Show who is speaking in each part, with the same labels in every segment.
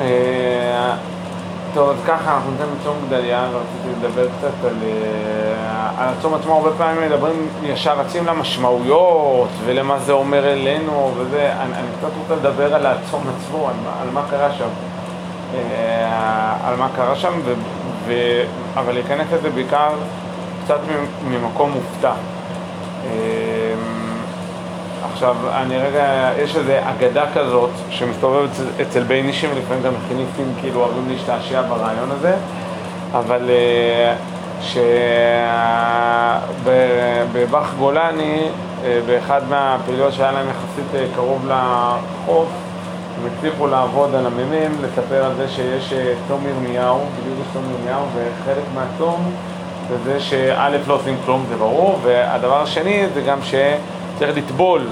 Speaker 1: אה, טוב, אז ככה, אנחנו ניתן לצום גדליה, ורציתי לדבר קצת על, אה, על הצום עצמו, הרבה פעמים מדברים ישר רצים למשמעויות ולמה זה אומר אלינו וזה, אני, אני קצת רוצה לדבר על הצום עצמו, על, על מה קרה שם, אה, על מה קרה שם, ו, ו, אבל להיכנס לזה בעיקר קצת ממ- ממקום מופתע. עכשיו, אני רגע, יש איזו אגדה כזאת שמסתובבת אצל, ביינישים, לפעמים גם מכיניסטים כאילו אוהבים להשתעשע ברעיון הזה, אבל אה, שבבאח גולני, אה, באחד מהפעילויות שהיה להם יחסית אה, קרוב לחוף, הם הצליחו לעבוד על המ"מ, לספר על זה שיש צום ירמיהו, בדיוק יש צום ירמיהו, וחלק מהצום זה זה שא' לא עושים כלום, זה ברור, והדבר השני זה גם שצריך לטבול,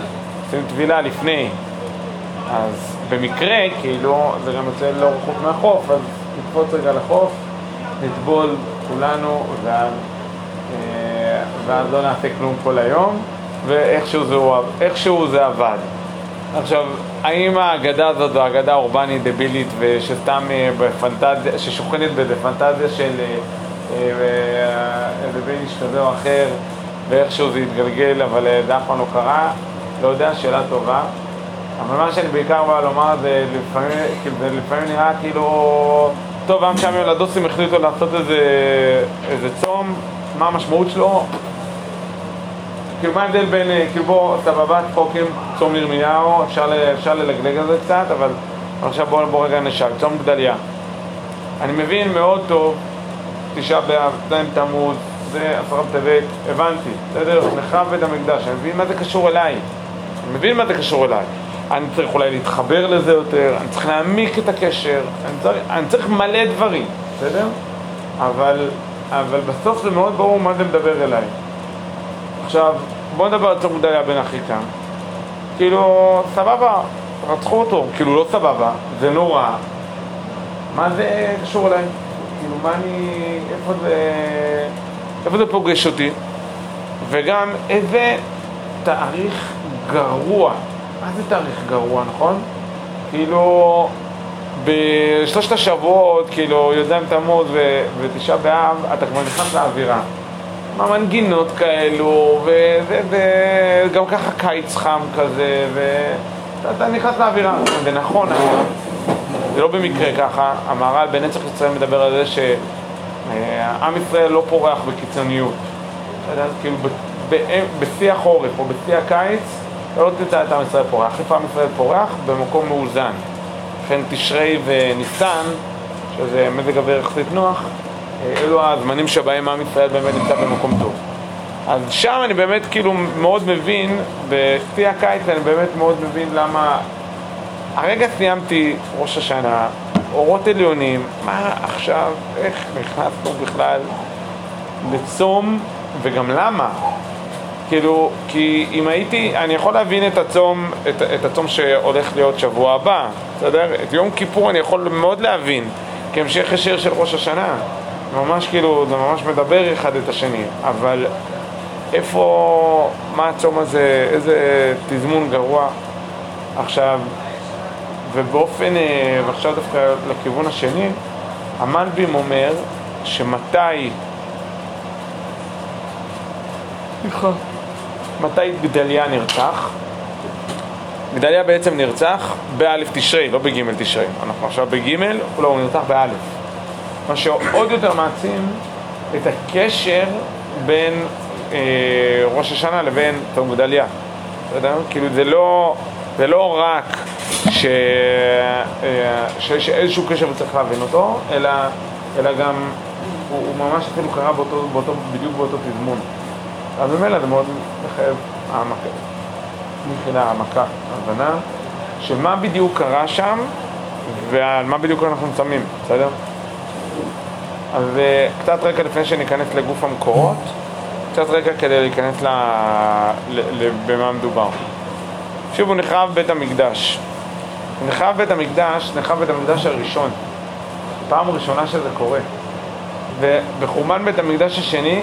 Speaker 1: עושים טבילה לפני. אז במקרה, כאילו, זה גם יוצא לא רחוק מהחוף, אז נקפוץ רגע לחוף, נטבול כולנו, ואז, אה, ואז לא נעשה כלום כל היום, ואיכשהו זה, זה עבד. עכשיו, האם האגדה הזאת זו אגדה אורבנית דבילית ושסתם אה, בפנטזיה, ששוכנת באיזה פנטזיה של אה, אה, איזה בן איש כזה או אחר ואיכשהו זה התגלגל אבל אה, זה אף פעם לא קרה? לא יודע, שאלה טובה. אבל מה שאני בעיקר בא לומר זה לפעמים, כאילו, זה לפעמים נראה כאילו, טוב, גם שם ילדוסים החליטו לעשות איזה, איזה צום, מה המשמעות שלו? כאילו מה ההבדל בין, אה, כאילו בוא, סבבה, צחוקים, צום ירמיהו, אפשר, אפשר ללגלג על זה קצת, אבל עכשיו בוא, בוא רגע נשאל, צום גדליה. אני מבין מאוד טוב, תשעה באב, ז' תמוז, זה עשרה בטבת, הבנתי, בסדר? נחרב בית המקדש, אני מבין מה זה קשור אליי. אני מבין מה זה קשור אליי. אני צריך אולי להתחבר לזה יותר, אני צריך להעמיק את הקשר, אני צריך, אני צריך מלא דברים, בסדר? אבל, אבל בסוף זה מאוד ברור מה זה מדבר אליי. עכשיו, בוא נדבר על צום גדליה בן אחיקם. כאילו, סבבה, רצחו אותו. כאילו, לא סבבה, זה נורא. מה זה קשור אליי? כאילו, מה אני... איפה זה... איפה זה פוגש אותי? וגם איזה תאריך גרוע. מה זה תאריך גרוע, נכון? כאילו, בשלושת השבועות, כאילו, י"ז תמוז ותשעה באב, אתה כבר נכנס לאווירה. מנגינות כאלו, וגם ככה קיץ חם כזה, ואתה נכנס לאווירה. ונכון, זה לא במקרה ככה, המהר"ל בנצח ישראל מדבר על זה שעם ישראל לא פורח בקיצוניות. אז כאילו בשיא החורף או בשיא הקיץ, אתה לא תמצא את עם ישראל פורח. איפה עם ישראל פורח? במקום מאוזן. לכן תשרי וניסן, שזה מזג אוויר יחסית נוח, אלו הזמנים שבהם עם ישראל באמת נמצא במקום טוב. אז שם אני באמת כאילו מאוד מבין, בשיא הקיץ אני באמת מאוד מבין למה... הרגע סיימתי ראש השנה, אורות עליונים, מה עכשיו, איך נכנסנו בכלל לצום, וגם למה? כאילו, כי אם הייתי, אני יכול להבין את הצום, את, את הצום שהולך להיות שבוע הבא, בסדר? את יום כיפור אני יכול מאוד להבין, כהמשך ישיר של ראש השנה. ממש כאילו, זה ממש מדבר אחד את השני, אבל איפה, מה הצום הזה, איזה תזמון גרוע. עכשיו, ובאופן, אה, ועכשיו דווקא לכיוון השני, המלבים אומר שמתי, מתי גדליה נרצח? גדליה בעצם נרצח באלף תשרי, לא בגימל תשרי. אנחנו עכשיו בגימל, לא, הוא נרצח באלף. מה שעוד יותר מעצים את הקשר בין אה, ראש השנה לבין תום גדליה. אתה יודע? כאילו זה לא, זה לא רק ש, אה, שיש איזשהו קשר וצריך להבין אותו, אלא, אלא גם הוא, הוא ממש אפילו קרה באותו, באותו, בדיוק באותו תזמון. אז ממילא זה מאוד מחייב העמקה, מבחינה העמקה, הבנה של מה בדיוק קרה שם ועל מה בדיוק אנחנו שמים, בסדר? אז אה, קצת רקע לפני שניכנס לגוף המקורות, קצת רקע כדי להיכנס ל... ל... ל... במה מדובר. שוב, הוא נחרב בית המקדש. נחרב בית המקדש, נחרב בית המקדש הראשון. פעם ראשונה שזה קורה. ובחורבן בית המקדש השני,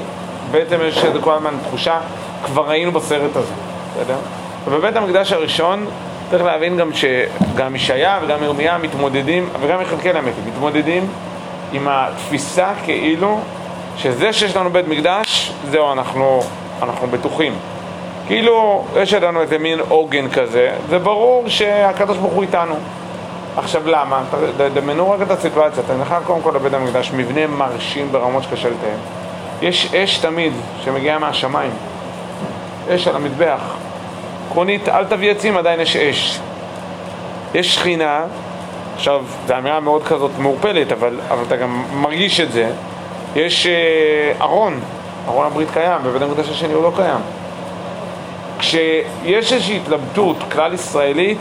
Speaker 1: בעצם יש איזה כל הזמן תחושה, כבר ראינו בסרט הזה, בסדר? ובבית המקדש הראשון צריך להבין גם שגם ישעיה וגם ירמיה מתמודדים, וגם יחזקאל האמת, מתמודדים עם התפיסה כאילו שזה שיש לנו בית מקדש, זהו, אנחנו, אנחנו בטוחים. כאילו, יש לנו איזה מין עוגן כזה, זה ברור שהקדוש ברוך הוא איתנו. עכשיו למה? דמיינו רק את הסיטואציה, אתה נכנס קודם כל לבית המקדש, מבנה מרשים ברמות שקשה לתאם. יש אש תמיד שמגיעה מהשמיים, אש על המטבח. עקרונית, אל תביא עצים, עדיין יש אש. יש שכינה, עכשיו, זו אמירה מאוד כזאת מעורפלת, אבל, אבל אתה גם מרגיש את זה. יש אה, ארון, ארון הברית קיים, בבית המקדש השני הוא לא קיים. כשיש איזושהי התלבטות כלל ישראלית,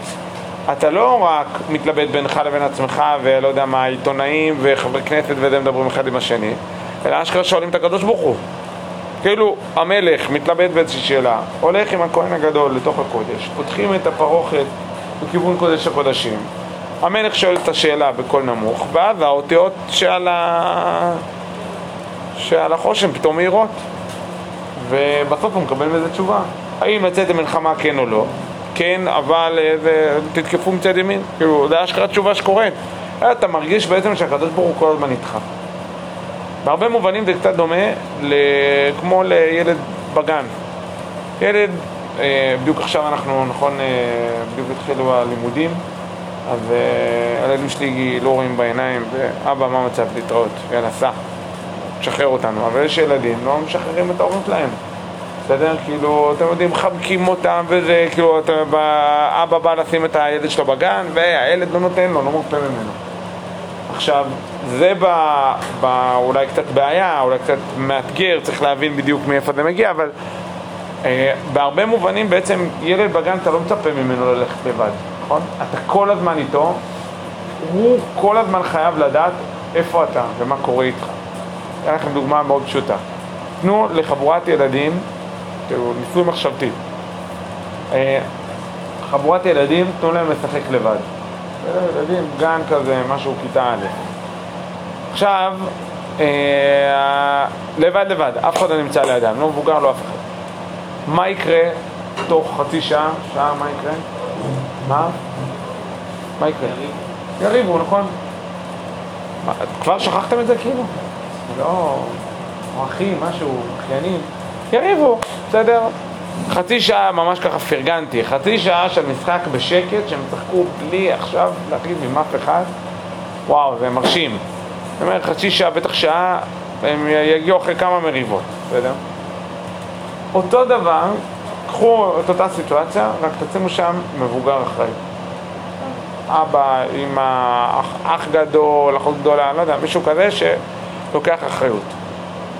Speaker 1: אתה לא רק מתלבט בינך לבין עצמך ולא יודע מה, עיתונאים וחברי כנסת וזה מדברים אחד עם השני, אלא אשכרה שואלים את הקדוש ברוך הוא. כאילו המלך מתלבט באיזושהי שאלה, הולך עם הכהן הגדול לתוך הקודש, פותחים את הפרוכת בכיוון קודש הקודשים, המלך שואל את השאלה בקול נמוך, ואז האותיות שעל, ה... שעל החושן פתאום מהירות, ובסוף הוא מקבל מזה תשובה. האם לצאת למלחמה כן או לא? כן, אבל זה, תתקפו מצד ימין. כאילו, זה אשכרה תשובה שקורית. אתה מרגיש בעצם שהקדוש ברוך הוא כל הזמן איתך. בהרבה מובנים זה קצת דומה כמו לילד בגן. ילד, אה, בדיוק עכשיו אנחנו, נכון, אה, בדיוק התחילו הלימודים, אז אה, הילדים שלי לא רואים בעיניים, ואבא, מה מצב להתראות? יאללה, סע, תשחרר אותנו. אבל יש ילדים, לא משחררים את ההורים שלהם. בסדר? כאילו, אתם יודעים, מחבקים אותם וזה, כאילו, אבא בא לשים את הילד שלו בגן, והילד לא נותן לו, לא מרפה ממנו. עכשיו, זה ב, ב, אולי קצת בעיה, אולי קצת מאתגר, צריך להבין בדיוק מאיפה זה מגיע, אבל אה, בהרבה מובנים בעצם ילד בגן אתה לא מצפה ממנו ללכת לבד, נכון? אתה כל הזמן איתו, הוא כל הזמן חייב לדעת איפה אתה ומה קורה איתך. אתן לכם דוגמה מאוד פשוטה. תנו לחבורת ילדים, תראו, ניסוי מחשבתי. אה, חבורת ילדים, תנו להם לשחק לבד. ילדים, גן כזה, משהו כיתה א'. עכשיו, אה, לבד לבד, אף אחד לא נמצא לידם, לא מבוגר, לא אף אחד. מה יקרה תוך חצי שעה, שעה, מה יקרה? מה? מה יקרה? יריבו, נכון? מה, כבר שכחתם את זה כאילו? לא, אחי, משהו, אחיינים. יריבו, בסדר? חצי שעה ממש ככה פרגנתי, חצי שעה של משחק בשקט שהם צחקו בלי עכשיו להחליט עם אף אחד וואו, זה מרשים. אני אומר, חצי שעה, בטח שעה, הם יגיעו אחרי כמה מריבות, בסדר? אותו דבר, קחו את אותה סיטואציה, רק תשימו שם מבוגר אחראי. אבא, אמא, אח, אח גדול, אחות גדולה, לא יודע, מישהו כזה שלוקח אחריות.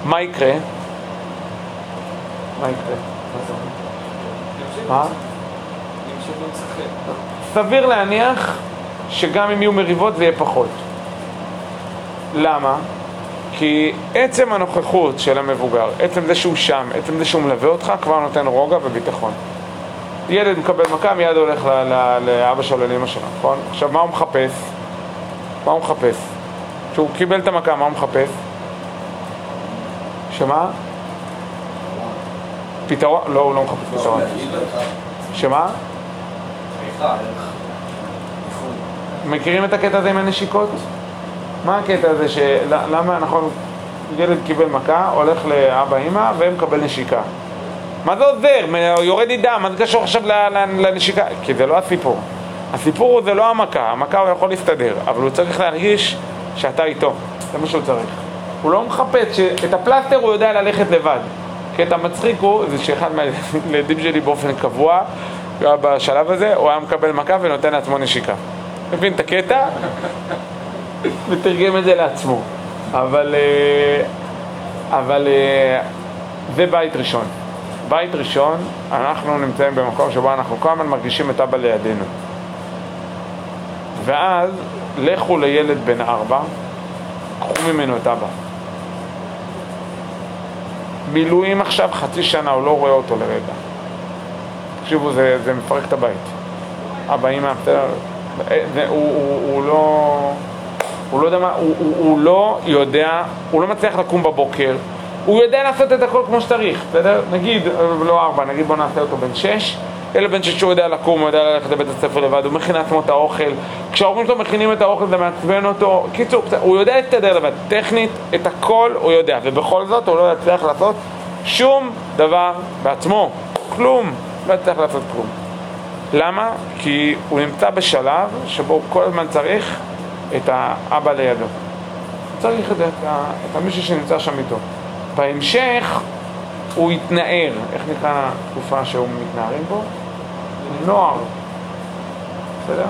Speaker 1: מה יקרה? מה יקרה? מה? סביר להניח שגם אם יהיו מריבות זה יהיה פחות. למה? כי עצם הנוכחות של המבוגר, עצם זה שהוא שם, עצם זה שהוא מלווה אותך, כבר נותן רוגע וביטחון. ילד מקבל מכה, מיד הולך לאבא שלו, לאמא שלו, נכון? עכשיו, מה הוא מחפש? מה הוא מחפש? כשהוא קיבל את המכה, מה הוא מחפש? שמה? פתרון? לא, הוא לא מחפש פתרון. שמה? מכירים את הקטע הזה עם הנשיקות? מה הקטע הזה ש... למה, נכון, ילד קיבל מכה, הולך לאבא אימא ומקבל נשיקה. מה זה עוזר? יורד לי דם, מה זה קשור עכשיו לנשיקה? כי זה לא הסיפור. הסיפור הוא זה לא המכה, המכה הוא יכול להסתדר, אבל הוא צריך להרגיש שאתה איתו, זה מה שהוא צריך. הוא לא מחפש, את הפלסטר הוא יודע ללכת לבד. קטע מצחיק הוא, זה שאחד מהילדים שלי באופן קבוע, בשלב הזה, הוא היה מקבל מכה ונותן לעצמו נשיקה. מבין את הקטע? מתרגם את זה לעצמו. אבל, אה, אבל אה, זה בית ראשון. בית ראשון, אנחנו נמצאים במקום שבו אנחנו כל הזמן מרגישים את אבא לידינו. ואז לכו לילד בן ארבע, קחו ממנו את אבא. מילואים עכשיו חצי שנה, הוא לא רואה אותו לרגע. תקשיבו, זה, זה מפרק את הבית. אבא, אמא, בסדר, הוא, הוא, הוא לא... הוא לא יודע מה, הוא, הוא, הוא לא יודע, הוא לא מצליח לקום בבוקר, הוא יודע לעשות את הכל כמו שצריך, בסדר? נגיד, לא ארבע, נגיד בוא נעשה אותו בן שש, ילד בן שש הוא יודע לקום, הוא יודע ללכת לבית הספר לבד, הוא מכין לעצמו את האוכל. כשההורים שלו מכינים את האוכל זה מעצבן אותו. קיצור, הוא יודע להסתדר לבד. טכנית, את הכל הוא יודע, ובכל זאת הוא לא יצליח לעשות שום דבר בעצמו. כלום. לא יצליח לעשות כלום. למה? כי הוא נמצא בשלב שבו הוא כל הזמן צריך את האבא לידו. צריך את, את, את המישהו שנמצא שם איתו. בהמשך הוא יתנער, איך נקרא התקופה שהוא מתנערים בו? נוער. בסדר?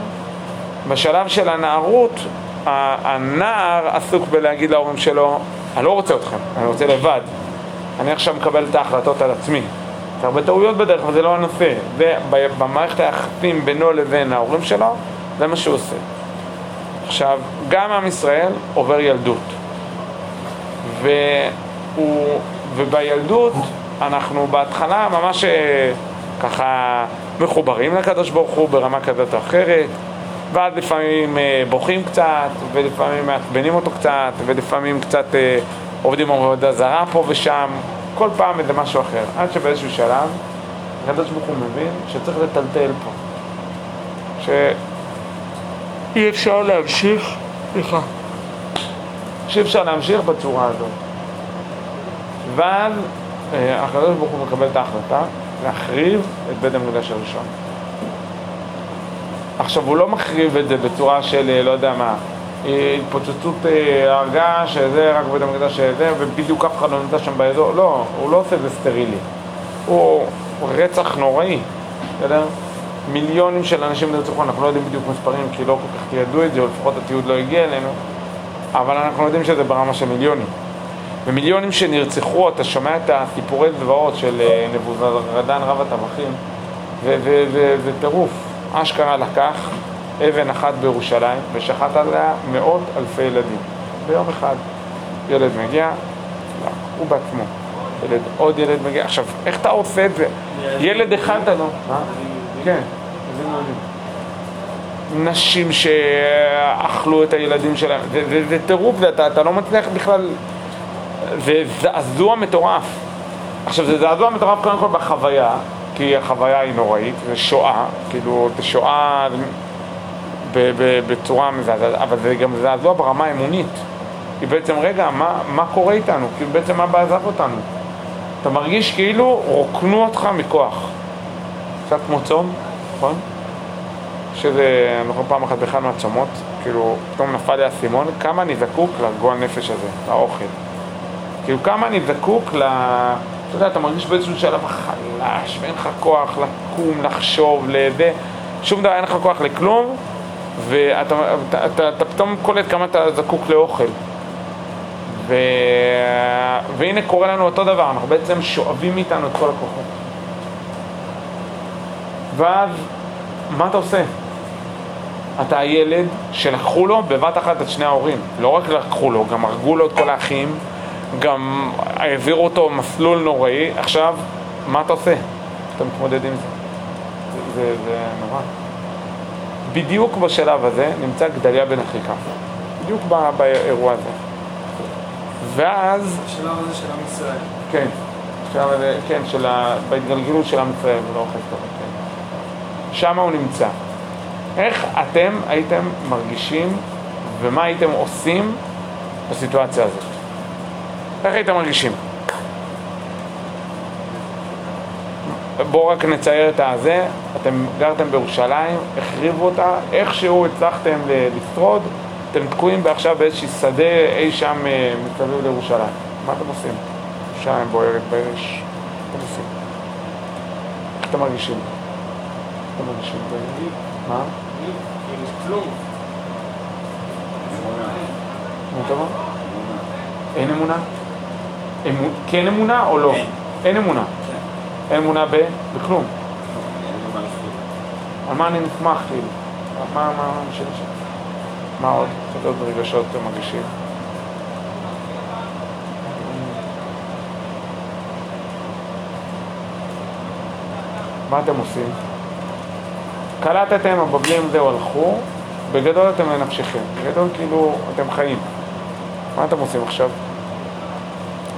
Speaker 1: בשלב של הנערות, הנער עסוק בלהגיד להורים שלו, אני לא רוצה אתכם, אני רוצה לבד. אני עכשיו מקבל את ההחלטות על עצמי. יש הרבה טעויות בדרך, אבל זה לא הנושא. ובמערכת היחסים בינו לבין ההורים שלו, זה מה שהוא עושה. עכשיו, גם עם ישראל עובר ילדות. והוא, ובילדות אנחנו בהתחלה ממש אה, ככה מחוברים לקדוש ברוך הוא ברמה כזאת או אחרת, ואז לפעמים אה, בוכים קצת, ולפעמים מעצבנים אותו קצת, ולפעמים קצת אה, עובדים עבודה זרה פה ושם, כל פעם איזה משהו אחר. עד שבאיזשהו שלב, הקדוש ברוך הוא מבין שצריך לטלטל פה. שאי אפשר להמשיך, סליחה, שאי אפשר להמשיך בצורה הזאת. ואז אה, הקדוש ברוך הוא מקבל את ההחלטה להחריב את בית המקדש הראשון. עכשיו, הוא לא מחריב את זה בצורה של, אה, לא יודע מה, אה, התפוצצות הרגה, שזה רק בית המקדש שזה, ובדיוק אף אחד לא נמצא שם באזור, לא, הוא לא עושה את זה סטרילי. הוא רצח נוראי, בסדר? מיליונים של אנשים נרצחו, אנחנו לא יודעים בדיוק מספרים כי לא כל כך תיעדו את זה, או לפחות התיעוד לא הגיע אלינו, אבל אנחנו יודעים שזה ברמה של מיליונים. ומיליונים שנרצחו, אתה שומע את הסיפורי זוועות של אה, נבוזרדן רב הטבחים, זה טירוף. אשכרה לקח אבן אחת בירושלים ושחט עליה מאות אלפי ילדים. ביום אחד ילד מגיע, לא, הוא בעצמו. ילד, עוד ילד מגיע. עכשיו, איך אתה עושה את זה? ילד אחד אתה לא... כן, נשים שאכלו את הילדים שלהם, זה טירוף, אתה לא מצליח בכלל זה זעזוע מטורף. עכשיו, זה זעזוע מטורף קודם כל בחוויה, כי החוויה היא נוראית, זה שואה, כאילו, זה שואה בצורה מזעזעת, אבל זה גם זעזוע ברמה האמונית. כי בעצם, רגע, מה, מה קורה איתנו? כי בעצם אבא עזב אותנו. אתה מרגיש כאילו רוקנו אותך מכוח. קצת כמו צום, נכון? שזה, זוכר פעם אחת באחד מהצומות, כאילו, פתאום נפל לי האסימון, כמה אני זקוק לגועל נפש הזה, לאוכל. כאילו כמה אני זקוק ל... אתה יודע, אתה מרגיש באיזשהו שלב חלש, ואין לך כוח לקום, לחשוב, לזה, שום דבר, אין לך כוח לכלום, ואתה אתה, אתה, אתה פתאום קולט כמה אתה זקוק לאוכל. ו... והנה קורה לנו אותו דבר, אנחנו בעצם שואבים מאיתנו את כל הכוחות. ואז, מה אתה עושה? אתה הילד שלקחו לו בבת אחת את שני ההורים. לא רק לקחו לו, גם הרגו לו את כל האחים. גם העבירו אותו מסלול נוראי, עכשיו, מה אתה עושה? אתה מתמודד עם זה. זה, זה, זה נורא. בדיוק בשלב הזה נמצא גדליה בן אחיקה. בדיוק באירוע הזה. ואז...
Speaker 2: בשלב הזה של עם ישראל.
Speaker 1: כן, בשלב הזה, כן, של ה... בהתגלגלות של עם ישראל, ולא אוכל טוב, כן. שם הוא נמצא. איך אתם הייתם מרגישים ומה הייתם עושים בסיטואציה הזאת? איך הייתם מרגישים? בואו רק נצייר את הזה, אתם גרתם בירושלים, החריבו אותה, איכשהו הצלחתם לשרוד, אתם תקועים עכשיו באיזשהי שדה אי שם אה, מסביב לירושלים. מה אתם עושים? ירושלים בוערת באש, מה אתם עושים? איך אתם מרגישים? איך אתם מרגישים? מה?
Speaker 2: כלום.
Speaker 1: אתה אומר? אין אמונה? כן אמונה או לא? אין, אין אמונה. כן. אין אמונה ב? בכלום. על מה אני נתמך כאילו? מה, מה, מה, מה, מה עוד? קצת עוד רגשות אתם מרגישים? מה אתם עושים? קלטתם, הבבלים זהו הלכו, בגדול אתם לנפשכם, בגדול כאילו אתם חיים. מה אתם עושים עכשיו?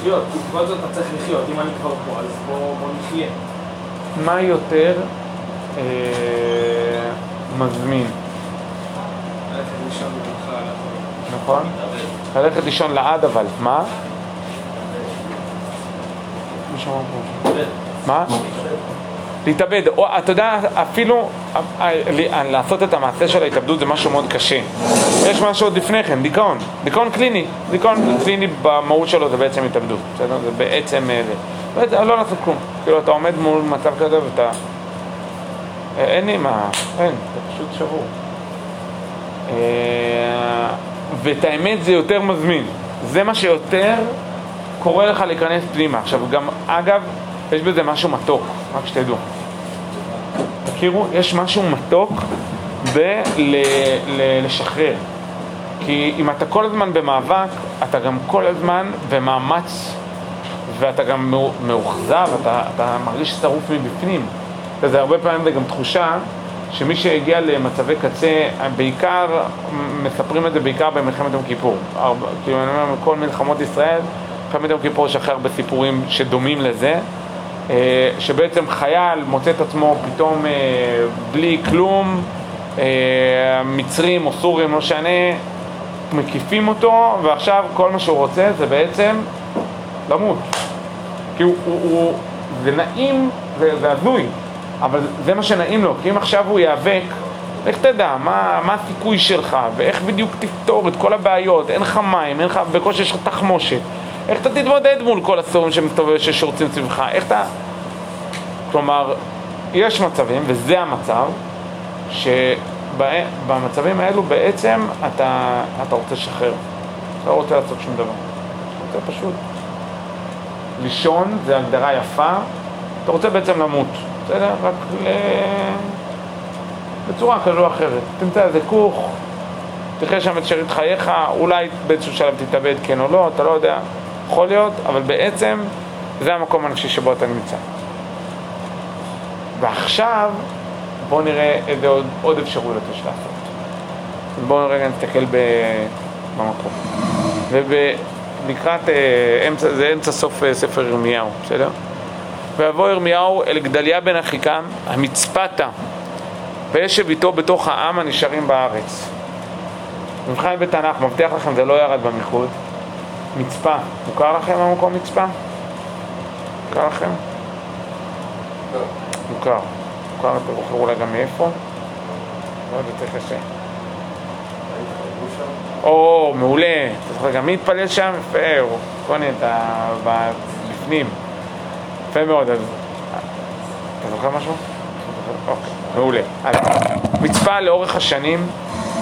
Speaker 2: לחיות, כי בכל זאת אתה צריך לחיות, אם אני כבר פה, אז בוא, בוא נחיה.
Speaker 1: מה יותר אה, מזמין, נכון? ללכת לישון לעד אבל, מה? מה? להתאבד, או אתה יודע, אפילו אה, לעשות את המעשה של ההתאבדות זה משהו מאוד קשה. יש משהו עוד לפני כן, דיכאון, דיכאון קליני, דיכאון קליני במהות שלו זה בעצם התאבדות, בסדר? זה בעצם אה, זה. לא לעשות כלום, כאילו אתה עומד מול מצב כזה ואתה... אה, אין לי מה, אין, אתה פשוט שבור. ואת האמת זה יותר מזמין, זה מה שיותר קורא לך להיכנס פנימה. עכשיו גם, אגב, יש בזה משהו מתוק, רק שתדעו. תכירו, יש משהו מתוק בלשחרר. כי אם אתה כל הזמן במאבק, אתה גם כל הזמן במאמץ, ואתה גם מאו- מאוכזב, אתה, אתה מרגיש שרוף מבפנים. וזה הרבה פעמים זה גם תחושה שמי שהגיע למצבי קצה, בעיקר, מספרים את זה בעיקר במלחמת יום כיפור. הרבה, כאילו אני אומר, מכל מלחמות ישראל, מלחמת יום כיפור יש הכי הרבה סיפורים שדומים לזה. אה, שבעצם חייל מוצא את עצמו פתאום אה, בלי כלום, אה, מצרים או סורים, לא משנה, מקיפים אותו, ועכשיו כל מה שהוא רוצה זה בעצם למות. כי הוא, הוא, הוא זה נעים וזה הזוי, אבל זה מה שנעים לו, כי אם עכשיו הוא ייאבק, איך תדע, מה, מה הסיכוי שלך, ואיך בדיוק תפתור את כל הבעיות, אין לך מים, אין לך, בקושי יש לך תחמושת, איך אתה תתמודד מול כל הסורים שמסתובבים ששורצים סביבך, איך אתה... כלומר, יש מצבים, וזה המצב, שבמצבים האלו בעצם אתה, אתה רוצה לשחרר, אתה לא רוצה לעשות שום דבר, אתה רוצה פשוט לישון, זה הגדרה יפה, אתה רוצה בעצם למות, בסדר? רק ל... בצורה כזו או אחרת. תמצא איזה כוך, תחיה שם את שארית חייך, אולי באיזשהו שלב תתאבד כן או לא, אתה לא יודע, יכול להיות, אבל בעצם זה המקום הנפשי שבו אתה נמצא. ועכשיו בואו נראה איזה עוד, עוד אפשרויות יש לעשות. בואו רגע נסתכל ב, במקום. ולקראת, אה, אמצע, זה אמצע סוף אה, ספר ירמיהו, בסדר? ויבוא ירמיהו אל גדליה בן אחיקם, המצפתה, וישב איתו בתוך העם הנשארים בארץ. מבחן בתנ"ך, מבטיח לכם, זה לא ירד במיקוד. מצפה, מוכר לכם המקום מצפה? מוכר לכם? מוכר. מוכר, אתה זוכר אולי גם מאיפה? לא יודע, יותר קשה. או, מעולה. אתה זוכר גם מי התפלל שם? יפה, הוא קוני, אתה ב- בפנים. יפה מאוד, אז... אתה זוכר משהו? אוקיי, מעולה. מצפה לאורך השנים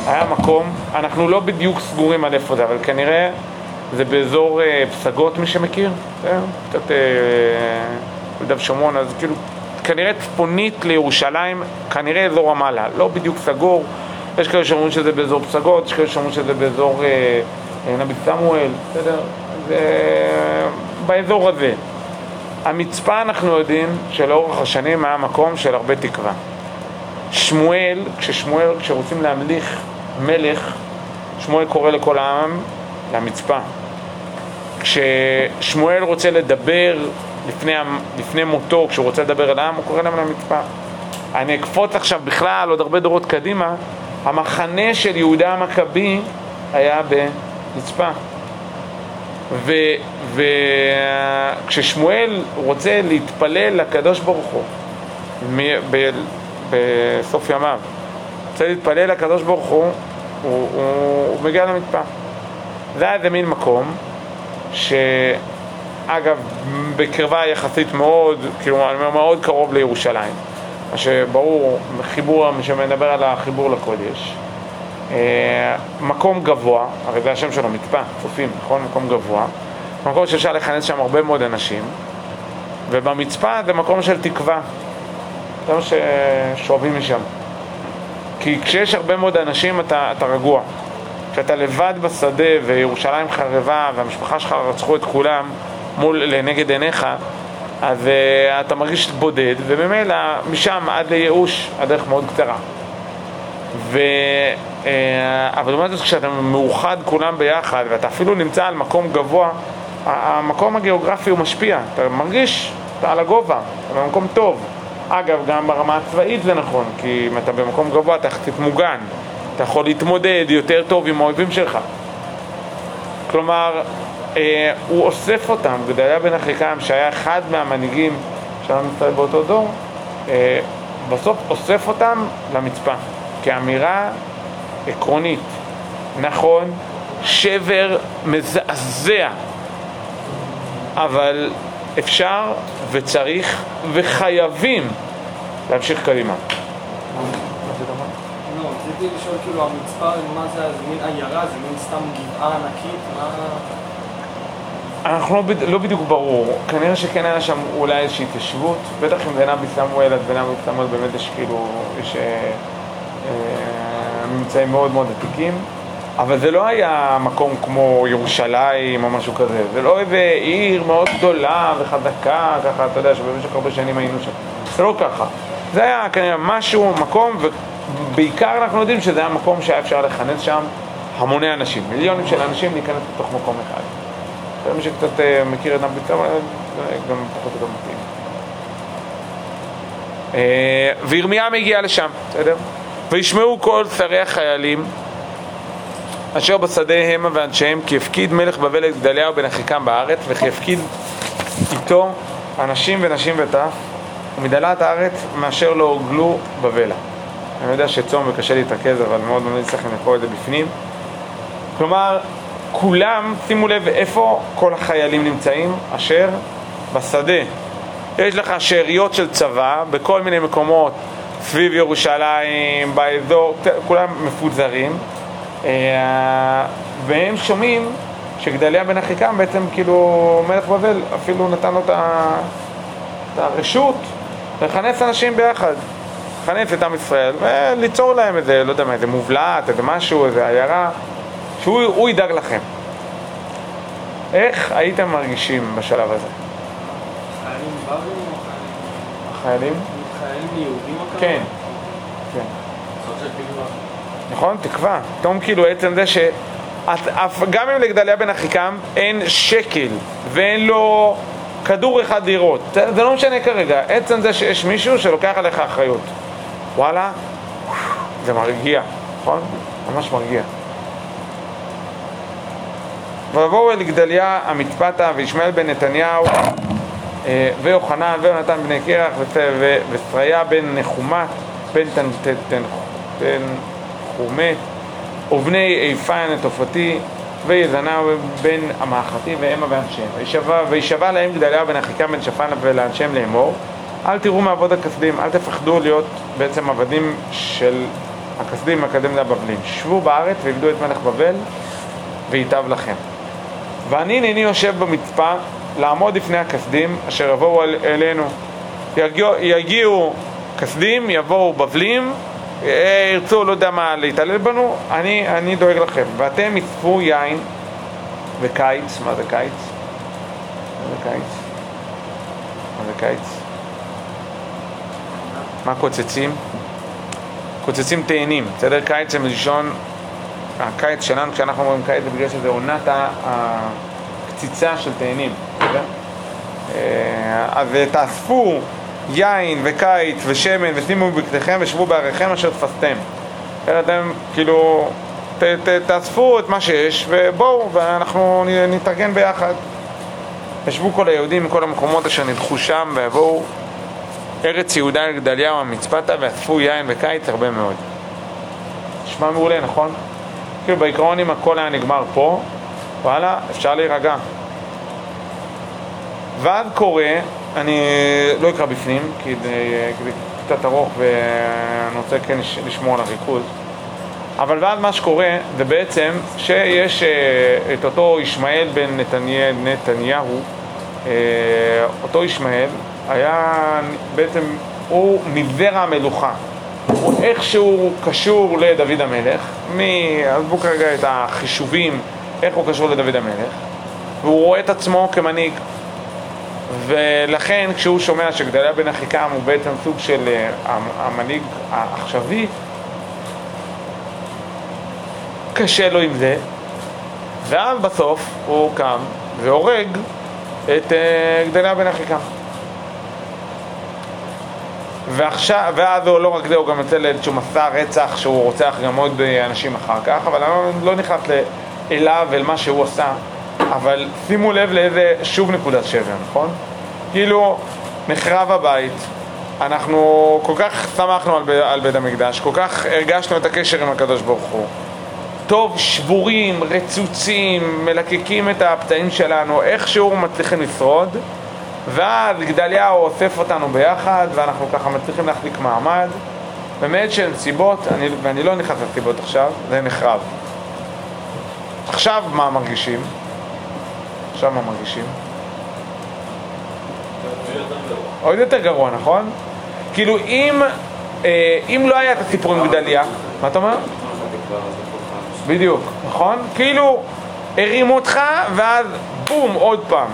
Speaker 1: היה מקום, אנחנו לא בדיוק סגורים על איפה זה, אבל כנראה זה באזור אה, פסגות, מי שמכיר, בסדר? קצת אה, יהודה ושומרון, אז כאילו, כנראה צפונית לירושלים, כנראה אזור רמאללה, לא בדיוק סגור, יש כאלה שאומרים שזה באזור פסגות, יש כאלה שאומרים שזה באזור אה, אה, נביא סמואל, בסדר? זה באזור הזה. המצפה אנחנו יודעים שלאורך השנים היה מקום של הרבה תקווה. שמואל, כששמואל, כשרוצים להמליך מלך, שמואל קורא לכל העם למצפה. כששמואל רוצה לדבר לפני, לפני מותו, כשהוא רוצה לדבר אל העם, הוא קורא להם למצפה. אני אקפוץ עכשיו בכלל עוד הרבה דורות קדימה, המחנה של יהודה המכבי היה במצפה. וכששמואל רוצה להתפלל לקדוש ברוך הוא בסוף ימיו, רוצה להתפלל לקדוש ברוך הוא, הוא, הוא, הוא מגיע למצפה. זה היה איזה מין מקום שאגב, בקרבה יחסית מאוד, כאילו, אני אומר, מאוד קרוב לירושלים. מה שברור, חיבור, שמדבר על החיבור לקודש. אה, מקום גבוה, הרי זה השם שלו, מצפה, צופים, נכון? מקום גבוה. מקום שאפשר לכנס שם הרבה מאוד אנשים, ובמצפה זה מקום של תקווה. זה מה ששואבים משם. כי כשיש הרבה מאוד אנשים אתה, אתה רגוע. כשאתה לבד בשדה וירושלים חרבה והמשפחה שלך רצחו את כולם מול, לנגד עיניך, אז uh, אתה מרגיש בודד, וממילא משם עד לייאוש הדרך מאוד קצרה. ו... uh, אבל לעומת זאת כשאתה מאוחד כולם ביחד ואתה אפילו נמצא על מקום גבוה, המקום הגיאוגרפי הוא משפיע, אתה מרגיש, אתה על הגובה, אתה במקום טוב. אגב, גם ברמה הצבאית זה נכון, כי אם אתה במקום גבוה אתה יחסית מוגן, אתה יכול להתמודד יותר טוב עם האויבים שלך. כלומר, הוא אוסף אותם, גדליה בן אחיקם, שהיה אחד מהמנהיגים של עם ישראל באותו דור, אה, בסוף אוסף אותם למצפה, כאמירה עקרונית. נכון, שבר מזעזע, אבל אפשר וצריך וחייבים להמשיך קדימה.
Speaker 2: לא, רציתי לשאול כאילו המצפה, מה זה, זה מין עיירה, זה מין סתם גבעה ענקית, מה...
Speaker 1: אנחנו לא, לא בדיוק ברור, כנראה שכן היה שם אולי איזושהי התיישבות, בטח אם זה נבי סמואל, אז בנבי סמואל באמת יש כאילו, יש אה, אה, ממצאים מאוד מאוד עתיקים, אבל זה לא היה מקום כמו ירושלים או משהו כזה, זה לא איזה עיר מאוד גדולה וחזקה, ככה, אתה יודע, שבמשך הרבה שנים היינו שם, זה לא ככה, זה היה כנראה משהו, מקום, ובעיקר אנחנו יודעים שזה היה מקום שהיה אפשר לכנס שם המוני אנשים, מיליונים של אנשים להיכנס לתוך מקום אחד. מי שקצת אה, מכיר את נבי צמא, זה גם פחות או יותר מתאים. אה, וירמיה מגיע לשם, בסדר? וישמעו כל שרי החיילים אשר בשדה המה ואנשיהם כי הפקיד מלך בבל את גדליהו בן אחיקם בארץ וכי הפקיד איתו אנשים ונשים וטף ומדלת הארץ מאשר לא הוגלו בבלה. אני יודע שצום וקשה להתרכז אבל מאוד ממליץ לכם לקרוא את זה בפנים. כלומר, כולם, שימו לב איפה כל החיילים נמצאים, אשר בשדה. יש לך שאריות של צבא בכל מיני מקומות סביב ירושלים, באזור, כולם מפוזרים, אה, והם שומעים שגדליה בן אחיקם בעצם כאילו מלך בבל אפילו נתן לו את הרשות לכנס אנשים ביחד, לכנס את עם ישראל וליצור להם איזה, לא יודע מה, איזה מובלעת, איזה משהו, איזה עיירה שהוא הוא ידאג לכם. איך הייתם מרגישים בשלב הזה?
Speaker 2: חיילים בבלים או חיילים...
Speaker 1: החיילים?
Speaker 2: חיילים יהודים או?
Speaker 1: כן, כן. נכון? תקווה. פתאום כאילו עצם זה ש... גם אם לגדליה בן אחיקם אין שקל ואין לו כדור אחד זה זה לא משנה כרגע, עצם זה שיש מישהו שלוקח עליך אחריות. וואלה, זה מרגיע, נכון? ממש מרגיע. ויבואו אל גדליה המצפתה וישמעאל בן נתניהו אה, ויוחנן ויונתן בני קרח ושריה בן נחומה בן תנחומת ובני איפן התופתי ויזנה בן המאחתי והמה ואנשיהם. וישבע- להם גדליה בן אחיקם בן שפן ולאנשיהם לאמור אל תראו מעבוד הכסדים, אל תפחדו להיות בעצם עבדים של הכסדים מקדם לבבלים. שבו בארץ ועבדו את מלך בבל וייטב לכם. ואני הנני יושב במצפה לעמוד לפני הכסדים אשר יבואו אל, אלינו. יגיעו, יגיעו כסדים, יבואו בבלים, אה, ירצו, לא יודע מה, להתעלל בנו, אני, אני דואג לכם. ואתם יצפו יין וקיץ, מה זה קיץ? מה זה קיץ? מה זה קיץ? מה קוצצים? קוצצים תאנים, בסדר? קיץ זה מלשון הקיץ שלנו, כשאנחנו אומרים קיץ זה בגלל שזה עונת הקציצה של תאנים? אה, אז תאספו יין וקיץ ושמן ושימו בבגדיכם ושבו בעריכם אשר תפסתם. אתם כאילו, ת, ת, תאספו את מה שיש ובואו ואנחנו נתארגן ביחד. ישבו כל היהודים מכל המקומות אשר נדחו שם ויבואו ארץ יהודה אל גדליהו המצפתה ואספו יין וקיץ הרבה מאוד. נשמע מעולה, נכון? כאילו בעיקרון אם הכל היה נגמר פה, וואלה, אפשר להירגע. ואז קורה, אני לא אקרא בפנים, כי זה, קצת ארוך ואני רוצה כן לש- לשמור על הריכוז. אבל ואז מה שקורה זה בעצם שיש אה, את אותו ישמעאל בן נתניה, נתניהו, אה, אותו ישמעאל היה בעצם, הוא מזרע המלוכה. הוא איכשהו קשור לדוד המלך, מ... עזבו כרגע את החישובים, איך הוא קשור לדוד המלך, והוא רואה את עצמו כמנהיג. ולכן כשהוא שומע שגדליה בן אחיקם הוא בעצם סוג של אה, המנהיג העכשווי, קשה לו עם זה, ואז בסוף הוא קם והורג את אה, גדליה בן אחיקם. ועכשיו, ואז הוא לא רק זה, הוא גם יוצא לאיזשהו מסע רצח שהוא רוצח גם עוד אנשים אחר כך, אבל אני לא, לא נכנס אליו, אל מה שהוא עשה, אבל שימו לב לאיזה שוב נקודת שבר, נכון? כאילו, נחרב הבית, אנחנו כל כך שמחנו על, על בית המקדש, כל כך הרגשנו את הקשר עם הקדוש ברוך הוא. טוב, שבורים, רצוצים, מלקקים את הפצעים שלנו, איכשהו מצליחים לשרוד, ואז גדליהו אוסף אותנו ביחד, ואנחנו ככה מצליחים להחליק מעמד. באמת שהן סיבות, אני, ואני לא נכנס לסיבות עכשיו, זה נחרב. עכשיו מה מרגישים? עכשיו מה מרגישים? עוד יותר גרוע, נכון? כאילו אם, אה, אם לא היה את הסיפור עם גדליה, מה אתה אומר? בדיוק, נכון? כאילו הרימו אותך ואז בום, עוד פעם.